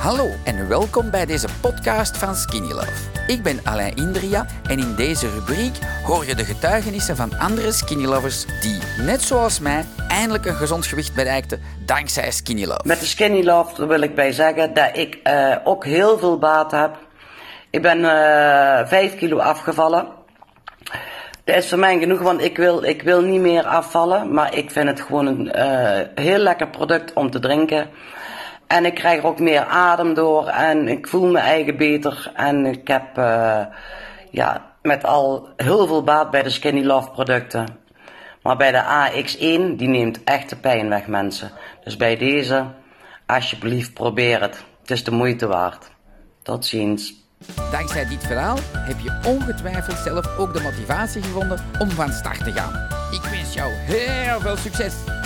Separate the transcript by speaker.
Speaker 1: Hallo en welkom bij deze podcast van Skinny Love. Ik ben Alain Indria en in deze rubriek hoor je de getuigenissen van andere Skinny Lovers die, net zoals mij, eindelijk een gezond gewicht bereikten dankzij Skinny Love.
Speaker 2: Met de Skinny Love wil ik bij zeggen dat ik uh, ook heel veel baat heb. Ik ben uh, 5 kilo afgevallen. Dat is voor mij genoeg, want ik wil, ik wil niet meer afvallen. Maar ik vind het gewoon een uh, heel lekker product om te drinken. En ik krijg er ook meer adem door en ik voel me eigen beter. En ik heb uh, ja, met al heel veel baat bij de Skinny Love producten. Maar bij de AX1, die neemt echt de pijn weg, mensen. Dus bij deze, alsjeblieft, probeer het. Het is de moeite waard. Tot ziens.
Speaker 1: Dankzij dit verhaal heb je ongetwijfeld zelf ook de motivatie gevonden om van start te gaan. Ik wens jou heel veel succes!